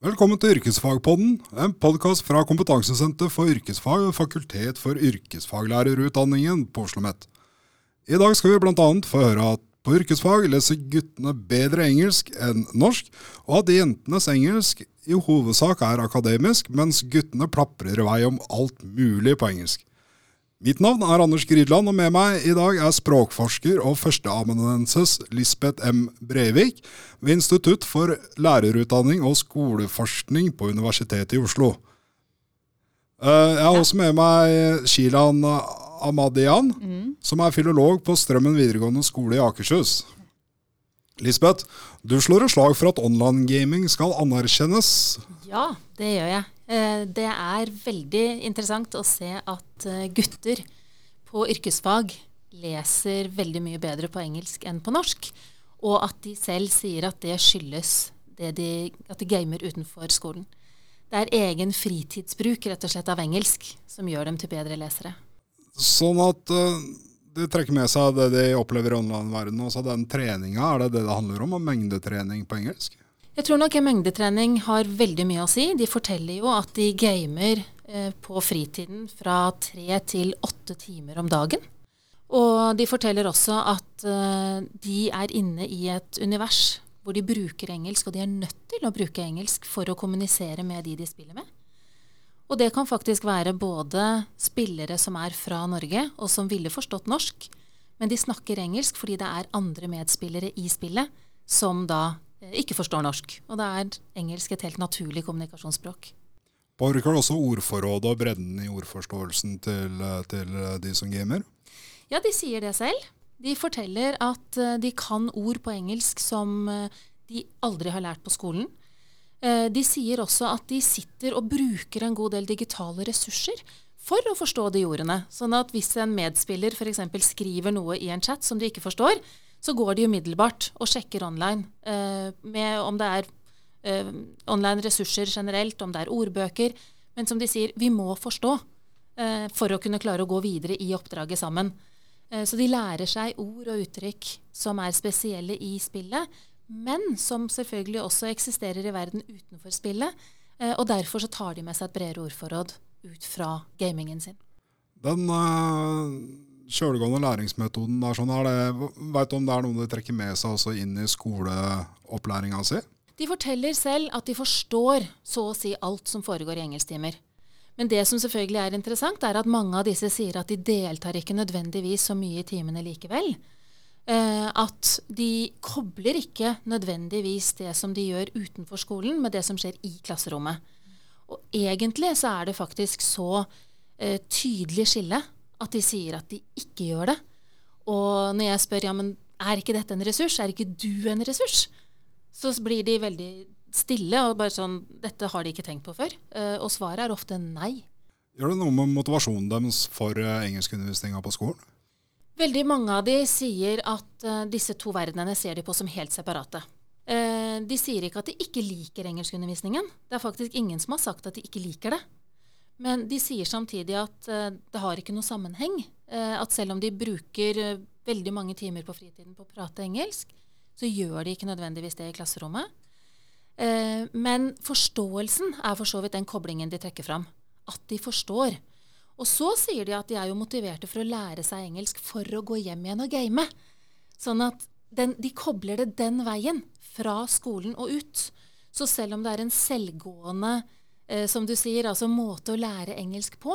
Velkommen til Yrkesfagpodden, en podkast fra Kompetansesenter for yrkesfag og Fakultet for yrkesfaglærerutdanningen på Oslo OsloMet. I dag skal vi bl.a. få høre at på yrkesfag leser guttene bedre engelsk enn norsk, og at jentenes engelsk i hovedsak er akademisk, mens guttene plaprer i vei om alt mulig på engelsk. Mitt navn er Anders Gridland, og med meg i dag er språkforsker og førsteamanuensis Lisbeth M. Breivik ved Institutt for lærerutdanning og skoleforskning på Universitetet i Oslo. Eh, jeg har også med meg Shilan Amadian, mm. som er filolog på Strømmen videregående skole i Akershus. Lisbeth, du slår et slag for at online-gaming skal anerkjennes. Ja, det gjør jeg. Eh, det er veldig interessant å se at eh, gutter på yrkesfag leser veldig mye bedre på engelsk enn på norsk. Og at de selv sier at det skyldes det de, at de gamer utenfor skolen. Det er egen fritidsbruk rett og slett av engelsk som gjør dem til bedre lesere. Sånn at uh, de trekker med seg det de opplever i online-verdenen. Altså den treninga, er det det det handler om? Om mengdetrening på engelsk? Jeg tror nok en mengdetrening har veldig mye å si. De forteller jo at de gamer eh, på fritiden fra tre til åtte timer om dagen. Og de forteller også at eh, de er inne i et univers hvor de bruker engelsk, og de er nødt til å bruke engelsk for å kommunisere med de de spiller med. Og det kan faktisk være både spillere som er fra Norge, og som ville forstått norsk, men de snakker engelsk fordi det er andre medspillere i spillet som da Eh, ikke forstår norsk. Og da er engelsk et helt naturlig kommunikasjonsspråk. Påvirker det også ordforrådet og bredden i ordforståelsen til, eh, til, eh, de som gamer? Ja, de sier det selv. De forteller at de kan ord på engelsk som de aldri har lært på skolen. De sier også at de sitter og bruker en god del digitale ressurser for å forstå de ordene. Sånn at hvis en medspiller f.eks. skriver noe i en chat som de ikke forstår, så går de umiddelbart og sjekker online eh, med om det er eh, online ressurser generelt, om det er ordbøker. Men som de sier, vi må forstå eh, for å kunne klare å gå videre i oppdraget sammen. Eh, så de lærer seg ord og uttrykk som er spesielle i spillet, men som selvfølgelig også eksisterer i verden utenfor spillet. Eh, og derfor så tar de med seg et bredere ordforråd ut fra gamingen sin. Den... Uh kjølegående læringsmetoden der, sånn, er det, vet du om det er noe de trekker med seg også inn i skoleopplæringa si? De forteller selv at de forstår så å si alt som foregår i engelsktimer. Men det som selvfølgelig er interessant, er at mange av disse sier at de deltar ikke nødvendigvis så mye i timene likevel. Eh, at de kobler ikke nødvendigvis det som de gjør utenfor skolen, med det som skjer i klasserommet. Og egentlig så er det faktisk så eh, tydelig skille at de sier at de ikke gjør det. Og når jeg spør ja, men er ikke dette en ressurs, er ikke du en ressurs, så blir de veldig stille og bare sånn Dette har de ikke tenkt på før. Eh, og svaret er ofte nei. Gjør det noe med motivasjonen deres for uh, engelskundervisninga på skolen? Veldig mange av de sier at uh, disse to verdenene ser de på som helt separate. Uh, de sier ikke at de ikke liker engelskundervisningen. Det er faktisk ingen som har sagt at de ikke liker det. Men de sier samtidig at uh, det har ikke noe sammenheng. At selv om de bruker veldig mange timer på fritiden på å prate engelsk, så gjør de ikke nødvendigvis det i klasserommet. men forståelsen er for så vidt den koblingen de trekker fram. At de forstår. Og så sier de at de er jo motiverte for å lære seg engelsk for å gå hjem igjen og game. Sånn at den, de kobler det den veien, fra skolen og ut. Så selv om det er en selvgående eh, som du sier, altså måte å lære engelsk på,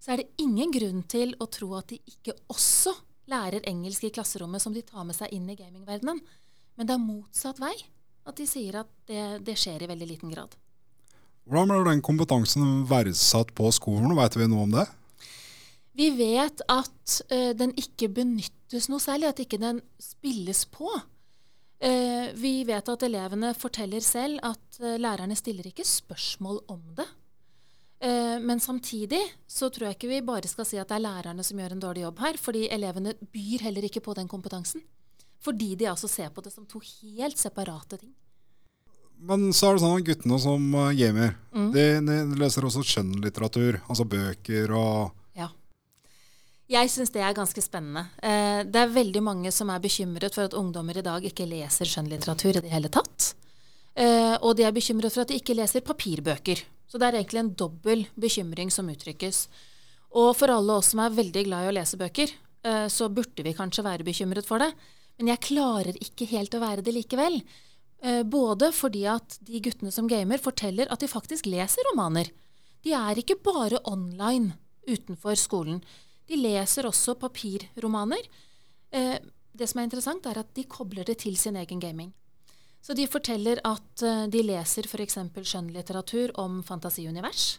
så er det ingen grunn til å tro at de ikke også lærer engelsk i klasserommet som de tar med seg inn i gamingverdenen. Men det er motsatt vei. At de sier at det, det skjer i veldig liten grad. Hvordan blir den kompetansen verdsatt på skolen? Vet vi noe om det? Vi vet at uh, den ikke benyttes noe særlig, at ikke den spilles på. Uh, vi vet at elevene forteller selv at uh, lærerne stiller ikke spørsmål om det. Men samtidig så tror jeg ikke vi bare skal si at det er lærerne som gjør en dårlig jobb her, fordi elevene byr heller ikke på den kompetansen. Fordi de altså ser på det som to helt separate ting. Men så er det sånn guttene som uh, gamer, Mm. de, de leser også skjønnlitteratur. Altså bøker og Ja. Jeg syns det er ganske spennende. Eh, det er veldig mange som er bekymret for at ungdommer i dag ikke leser skjønnlitteratur i det hele tatt. Eh, og de er bekymret for at de ikke leser papirbøker. Så det er egentlig en dobbel bekymring som uttrykkes. Og for alle oss som er veldig glad i å lese bøker, eh, så burde vi kanskje være bekymret for det. Men jeg klarer ikke helt å være det likevel. Eh, både fordi at de guttene som gamer, forteller at de faktisk leser romaner. De er ikke bare online utenfor skolen. De leser også papirromaner. Eh, det som er interessant, er at de kobler det til sin egen gaming. Så de forteller at eh, de leser f.eks. skjønnlitteratur om fantasiunivers.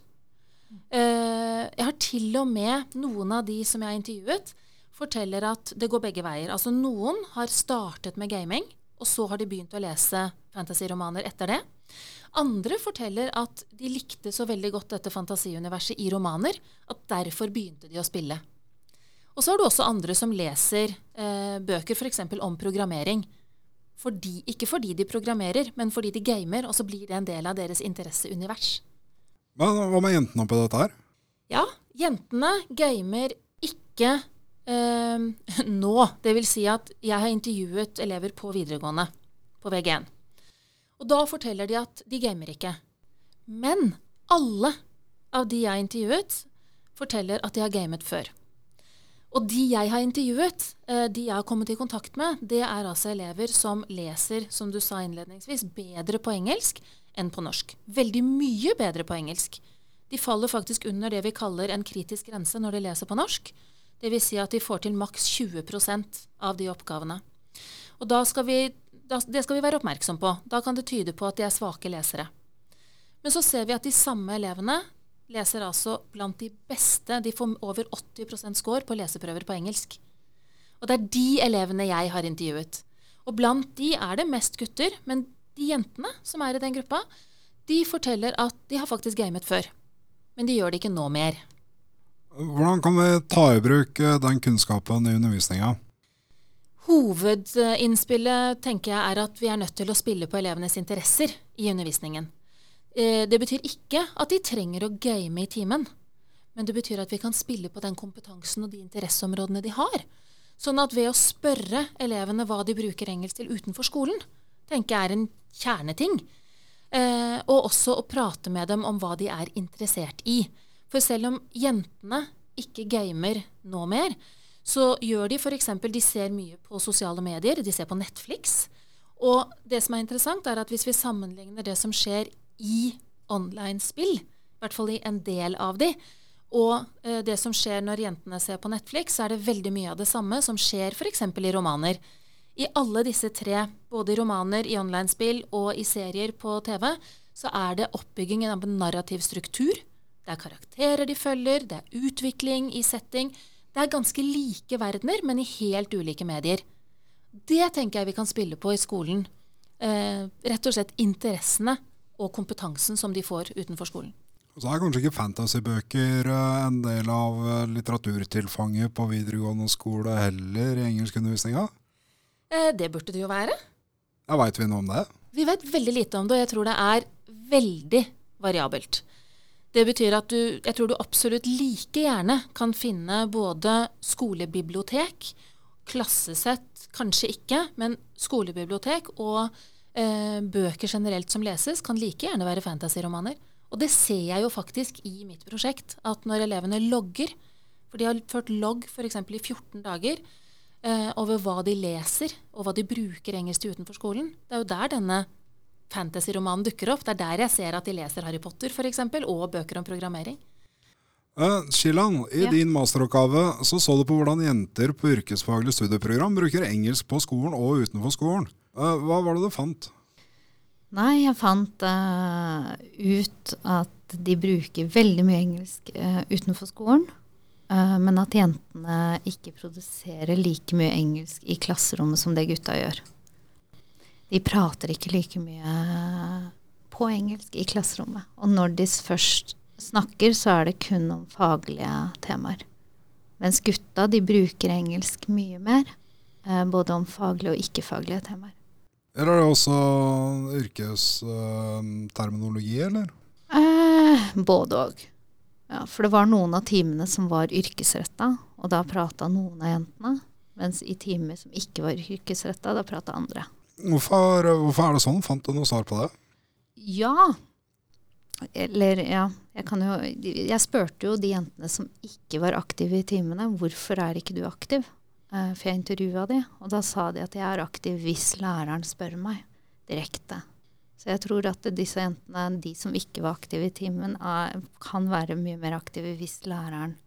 Jeg har til og med noen av de som jeg har intervjuet, forteller at det går begge veier. Altså noen har startet med gaming, og så har de begynt å lese fantasyromaner etter det. Andre forteller at de likte så veldig godt dette fantasiuniverset i romaner at derfor begynte de å spille. Og så har du også andre som leser eh, bøker f.eks. om programmering. Fordi, ikke fordi de programmerer, men fordi de gamer, og så blir det en del av deres interesseunivers. Men hva med jentene oppi dette her? Ja, jentene gamer ikke eh, nå. Vil si at jeg har intervjuet elever på videregående, på VG1. Og da forteller de at de gamer ikke. Men alle av de jeg har intervjuet, forteller at de har gamet før. Og de jeg har intervjuet, eh, de jeg har kommet i kontakt med, det er altså elever som leser, som du sa innledningsvis, bedre på engelsk enn på norsk. Veldig mye bedre på engelsk. De faller faktisk under det vi kaller en kritisk grense når de leser på norsk. Dvs. Si at de får til maks 20% av de oppgavene. Og da skal vi, da, det skal vi være oppmerksom på. Da kan det tyde på at de er svake lesere. Men så ser vi at de samme elevene leser altså blant de beste. De får over 80% score på leseprøver på engelsk. Og det er de elevene jeg har intervjuet. Og blant de er det mest gutter, men de jentene som er i den gruppa, de forteller at de har faktisk gamet før. Men de gjør det ikke nå mer. Hvordan kan vi ta i bruk eh, den kunnskapen i undervisninga? Hovedinnspillet tenker jeg er at vi er nødt til å spille på elevenes interesser i undervisningen. Eh, Det betyr ikke at de trenger å game i timen, men det betyr at vi kan spille på den kompetansen og de interesseområdene de har. Sånn at ved å spørre elevene hva de bruker engelsk til utenfor skolen, tenker jeg er en kjerneting. Eh, og også å prate med dem om hva de er interessert i. For selv om jentene ikke gamer nå mer, så gjør de f.eks. De ser mye på sosiale medier, de ser på Netflix. Og det som er interessant, er at hvis vi sammenligner det som skjer i online-spill, i hvert fall i en del av de, og eh, det som skjer når jentene ser på Netflix, så er det veldig mye av det samme som skjer f.eks. i romaner. I alle disse tre, både i romaner, i online-spill og i serier på TV, så er det oppbyggingen av en narrativ struktur. Det er karakterer de følger, det er utvikling i setting. Det er ganske like verdener, men i helt ulike medier. Det tenker jeg vi kan spille på i skolen. Eh, rett og slett interessene og kompetansen som de får utenfor skolen. Så er kanskje ikke fantasybøker eh, en del av eh, litteraturtilfanget på videregående skole heller i engelskundervisninga? Eh, det burde det jo være. Ja, Veit vi noe om det? Vi vet veldig lite om det, og jeg tror det er veldig variabelt. Det betyr at du, jeg tror du absolutt like gjerne kan finne både skolebibliotek, klassesett kanskje ikke, men skolebibliotek og eh, bøker generelt som leses, kan like gjerne være fantasyromaner. Og det ser jeg jo faktisk i mitt prosjekt, at når elevene logger, for de har ført logg f.eks. i 14 dager, eh, over hva de leser, og hva de bruker engelsk til utenfor skolen, det er jo der denne fantasyromanen dukker opp. Det er der jeg ser at de leser Harry Potter f.eks., og bøker om programmering. Uh, Shilan, i Ja. din masteroppgave så så du på hvordan jenter på yrkesfaglig studieprogram bruker engelsk på skolen og utenfor skolen. Uh, hva var det du fant? Nei, jeg fant uh, ut at de bruker veldig mye engelsk utenfor skolen. eh, men at jentene ikke produserer like mye engelsk i klasserommet som det gutta gjør. De prater ikke like mye på engelsk i klasserommet. Og når de først snakker, så er det kun om faglige temaer. Mens gutta de bruker engelsk mye mer, eh, både om faglige og ikke-faglige temaer. Eller er det også yrkesterminologi, eller? Eh, både òg. Ja, for det var noen av timene som var yrkesretta, og da prata noen av jentene. Mens i timer som ikke var yrkesretta, da prata andre. Hvorfor, hvorfor, er det sånn? Fant du noe svar på det? Ja. Eller, ja. Jeg, jo, jeg spurte jo de jentene som ikke var aktive i timene, hvorfor er ikke du aktiv? Uh, for jeg intervjua de, og da sa de at jeg er aktiv hvis læreren spør meg direkte. Så jeg tror at disse jentene, de som ikke var aktive i timen, er, kan være mye mer aktive hvis læreren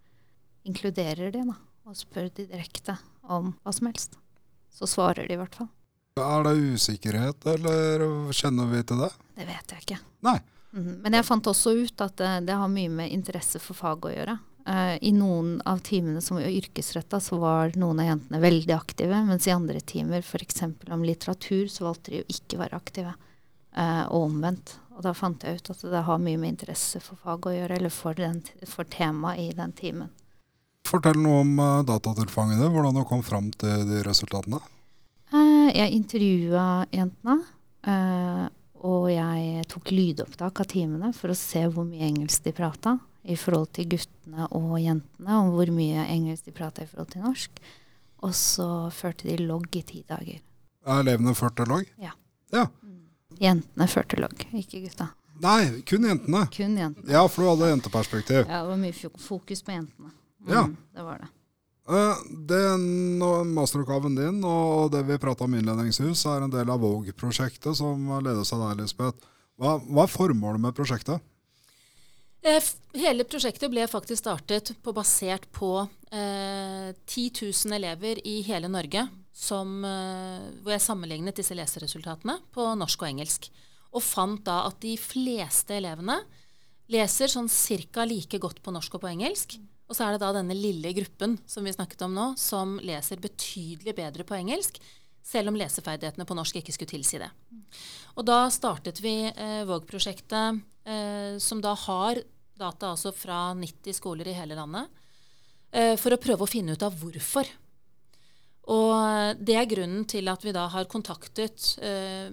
inkluderer de da, og spør de direkte om hva som helst. Så svarer de i hvert fall. Er det usikkerhet, eller kjenner vi til det? Det vet jeg ikke. Nei. Mm, men jeg fant også ut at det, det har mye med interesse for faget å gjøre. Uh, I noen av timene som var yrkesretta, så var noen av jentene veldig aktive. Mens i andre timer, f.eks. om litteratur, så valgte de å ikke være aktive. Uh, og omvendt. Og da fant jeg ut at det har mye med interesse for faget å gjøre, eller for, den, for temaet i den timen. Fortell noe om uh, datatilfangene, hvordan du kom fram til de resultatene. Uh, jeg intervjua jentene, og jeg tok lydopptak av timene for å se hvor mye engelsk de prata i forhold til guttene og jentene, og hvor mye engelsk de prata i forhold til norsk. Og så førte de logg i ti dager. Er elevene førte logg? Ja. ja. Jentene førte logg, ikke gutta. Nei, kun jentene. Kun jentene. Ja, for du hadde jenteperspektiv. Ja, det var mye fokus på jentene. Mm, ja. Det var det. Uh, den masteroppgaven din og det vi prata om innledningshus, er en del av Våg-prosjektet som ledes av deg, Lisbeth. Hva, hva, er formålet med prosjektet? Eh, hele prosjektet ble faktisk startet på, basert på eh, 10 000 elever i hele Norge som, eh, hvor jeg sammenlignet disse leseresultatene på norsk og engelsk. Og fant da at de fleste elevene leser sånn cirka like godt på norsk og på engelsk. Og så er det da denne lille gruppen som vi snakket om nå, som leser betydelig bedre på engelsk, selv om leseferdighetene på norsk ikke skulle tilsi det. Og da startet vi eh, Våg-prosjektet, eh, som da har data altså fra 90 skoler i hele landet, eh, for å prøve å finne ut av hvorfor og det er grunnen til at vi da har kontaktet eh,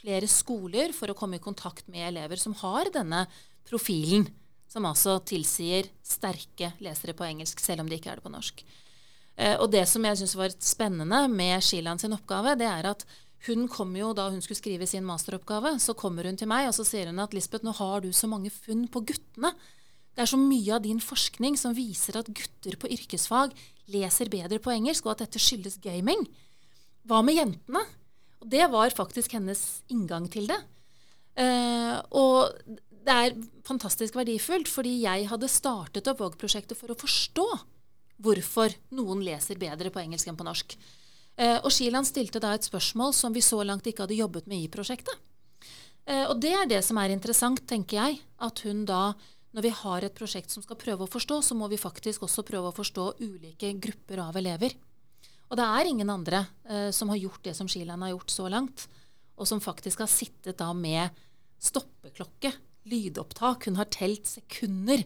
flere skoler for å komme i kontakt med elever som har denne profilen, som altså tilsier sterke lesere på engelsk, selv om de ikke er det på norsk. Eh, og det som jeg syns var spennende med Shilan sin oppgave, det er at hun kom jo da hun skulle skrive sin masteroppgave, så kommer hun til meg og så sier hun at Lisbeth, nå har du så mange funn på guttene. Det er så mye av din forskning som viser at gutter på yrkesfag leser bedre på engelsk, og at dette skyldes gaming. Hva med jentene? Og det var faktisk hennes inngang til det. Uh, og det er fantastisk verdifullt, fordi jeg hadde startet opp Våg-prosjektet for å forstå hvorfor noen leser bedre på engelsk enn på norsk. Eh, og Sheeland stilte da et spørsmål som vi så langt ikke hadde jobbet med i prosjektet. Eh, og det er det som er interessant, tenker jeg. At hun da når vi har et prosjekt som skal prøve å forstå, så må vi faktisk også prøve å forstå ulike grupper av elever. Og det er ingen andre eh, som har gjort det som Skiland har gjort så langt, og som faktisk har sittet da med stoppeklokke, lydopptak. Hun har telt sekunder.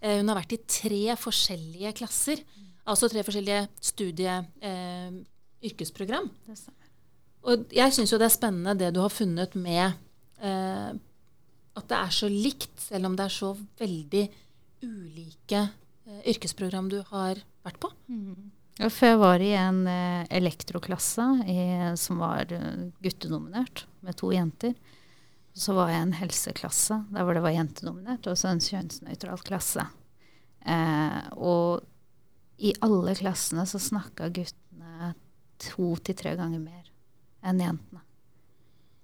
Eh, hun har vært i tre forskjellige klasser, altså tre forskjellige studie eh. Og jeg syns jo det er spennende det du har funnet med eh, at det er så likt, selv om det er så veldig ulike eh, yrkesprogram du har vært på? Mm. Jeg var i en eh, elektroklasse i, som var guttenominert guttedominert, med to jenter. Så var jeg en helseklasse der hvor det var jentedominert, og så en kjønnsnøytral klasse. Eh, og i alle klassene så snakka guttene to til tre ganger mer enn jentene.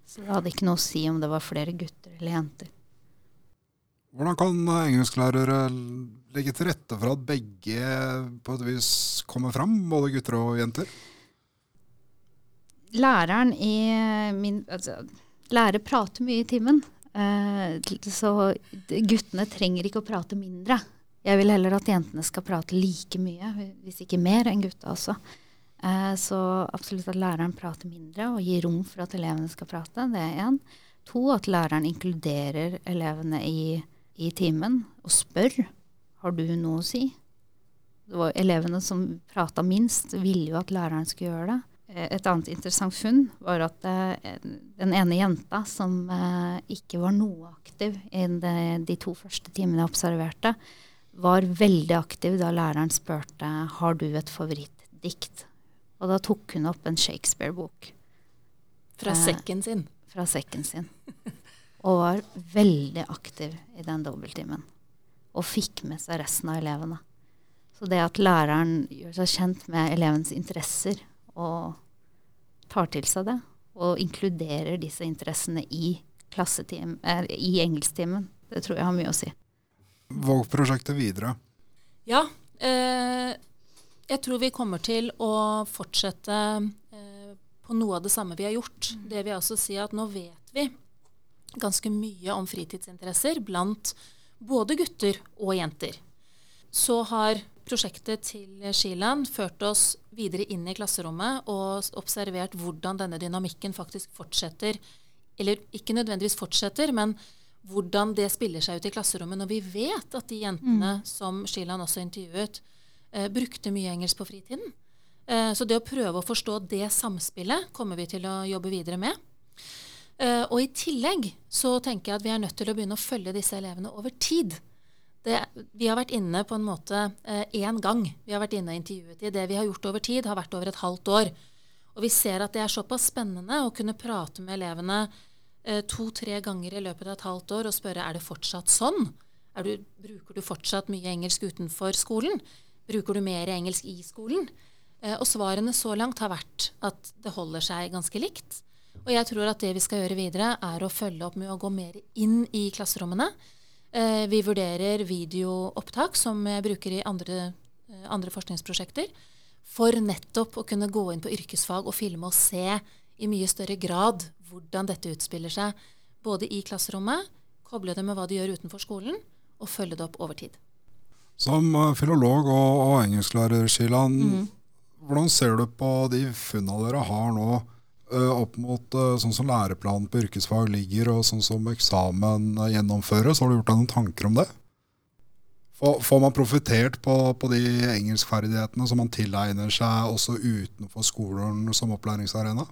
Så det hadde ikke noe å si om det var flere gutter eller jenter. Hvordan kan engelsklærere legge til rette for at begge på et vis kommer fram, både gutter og jenter? Læreren i min altså, Lærer prater mye i timen. Eh, så guttene trenger ikke å prate mindre. Jeg vil heller at jentene skal prate like mye, hvis ikke mer, enn gutta også. Eh, så absolutt at læreren prater mindre og gir rom for at elevene skal prate. Det er én. To, at læreren inkluderer elevene i i timen og spør har du noe å si. Det var elevene som prata minst, ville jo at læreren skulle gjøre det. Eh, et annet interessant funn var at eh, den ene jenta som eh, ikke var noe aktiv i de to første timene jeg observerte, var veldig aktiv da læreren spurte har du et favorittdikt. Og da tok hun opp en Shakespeare-bok. Fra sekken sin? Fra sekken sin. Og var veldig aktiv i den dobbelttimen. Og fikk med seg resten av elevene. Så det at læreren gjør seg kjent med elevens interesser og tar til seg det, og inkluderer disse interessene i, eh, i engelsktimen, det tror jeg har mye å si. Våg-prosjektet videre? Ja. Eh, jeg tror vi kommer til å fortsette eh, på noe av det samme vi har gjort. Mm. Det vil altså si at nå vet vi ganske mye om fritidsinteresser blant både gutter og jenter. Så har prosjektet til Skiland ført oss videre inn i klasserommet og observert hvordan denne dynamikken faktisk fortsetter. Eller ikke nødvendigvis fortsetter, men hvordan det spiller seg ut i klasserommet når vi vet at de jentene mm. som Skiland også intervjuet, eh, brukte mye engelsk på fritiden. Eh, så det å prøve å forstå det samspillet kommer vi til å jobbe videre med. Eh, og i tillegg så tenker jeg at vi er nødt til å begynne å følge disse elevene over tid. Det, vi har vært inne på en måte én eh, gang. Vi har vært inne og intervjuet i Det vi har gjort over tid, har vært over et halvt år. Og vi ser at det er såpass spennende å kunne prate med elevene eh, to-tre ganger i løpet av et halvt år og spørre er det fortsatt sånn. Du, bruker du fortsatt mye engelsk utenfor skolen? Bruker du mer engelsk i skolen? Eh, og svarene så langt har vært at det holder seg ganske likt. Og jeg tror at det vi skal gjøre videre, er å følge opp med å gå mer inn i klasserommene. Eh, vi vurderer videoopptak, som jeg bruker i andre, eh, andre, forskningsprosjekter, for nettopp å kunne gå inn på yrkesfag og filme og se i mye større grad hvordan dette utspiller seg, både i klasserommet, koble det med hva de gjør utenfor skolen, og følge det opp over tid. Som eh, filolog og, og engelsklærer, Shilan, mm. hvordan ser du på de funnene dere har nå? Eh, opp mot eh, sånn som læreplanen på yrkesfag ligger, og sånn som eksamen gjennomføres? Har du gjort deg noen tanker om det? Får man profitert på, på, de engelskferdighetene som man tilegner seg også utenfor skolen som opplæringsarena?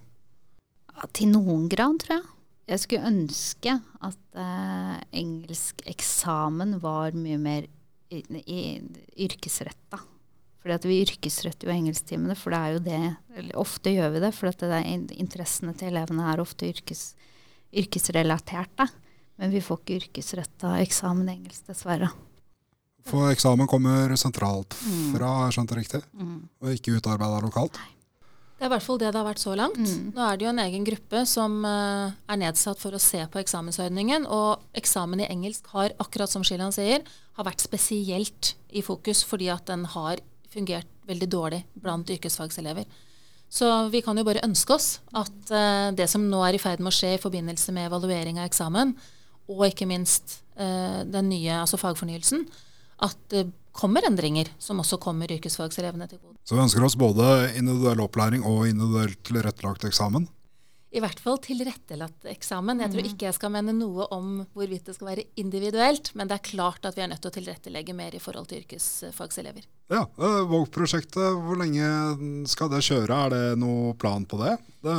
Ja, til noen grad, tror jeg. Jeg skulle ønske at eh, engelskeksamen var mye mer yrkesretta. Fordi at vi yrkesretter jo engelsktimene, for det er jo det eller Ofte gjør vi det, for det er, interessene til elevene er ofte yrkes, yrkesrelaterte. Men vi får ikke yrkesretta eksamen i engelsk, dessverre. For eksamen kommer sentralt fra, fra, mm. skjønt det riktig? Mm. Og ikke utarbeida lokalt? Nei. Det er i hvert fall det det har vært så langt. Mm. Nå er det jo en egen gruppe som uh, er nedsatt for å se på eksamensordningen. Og eksamen i engelsk har, akkurat som Shilan sier, har vært spesielt i fokus fordi at den har fungert veldig dårlig blant yrkesfagselever. Så vi kan jo bare ønske oss at uh, det som nå er i ferd med å skje i forbindelse med evaluering av eksamen, og ikke minst uh, den nye, altså fagfornyelsen, at det kommer endringer som også kommer yrkesfagselevene til gode. Så vi ønsker oss både individuell opplæring og individuelt tilrettelagt eksamen? I hvert fall tilrettelagt eksamen. Jeg tror mm. ikke jeg skal mene noe om hvorvidt det skal være individuelt, men det er klart at vi er nødt til å tilrettelegge mer i forhold til yrkesfagselever. Ja, Våg-prosjektet, hvor lenge skal det kjøre? Er det noe plan på det? Det,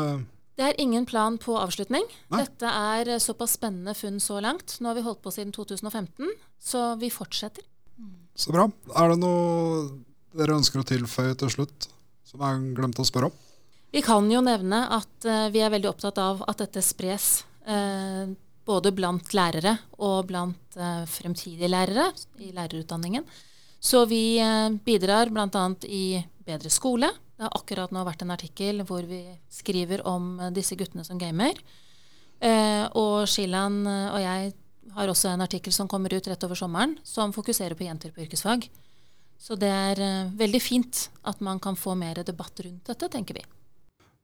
det er ingen plan på avslutning. Nei. Dette er såpass spennende funn så langt. Nå har vi holdt på siden 2015, så vi fortsetter. Så bra. Er det noe dere ønsker å tilføye til slutt, som jeg glemte å spørre om? Vi kan jo nevne at uh, vi er veldig opptatt av at dette spres uh, både blant lærere og blant uh, fremtidige lærere i lærerutdanningen. Så vi bidrar bl.a. i Bedre skole. Det har akkurat nå vært en artikkel hvor vi skriver om disse guttene som gamer. og Shilan og jeg har også en artikkel som kommer ut rett over sommeren, som fokuserer på jenter på yrkesfag. Så det er veldig fint at man kan få mer debatt rundt dette, tenker vi.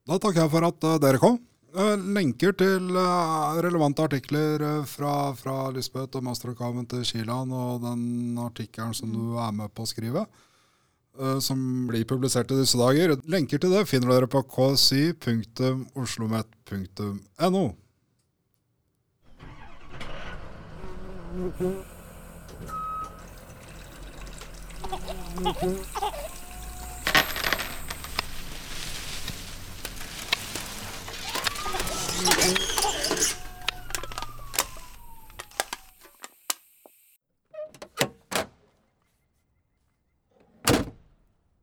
Da takker jeg for at eh, dere kom. Eh, lenker til eh, relevante artikler fra, fra Lisbeth og masterkaven til Kilan og den artikkelen som du er med på å skrive, som blir publisert i disse dager. Lenker til det finner dere på ksi.oslomet.no. Okay. Thank you.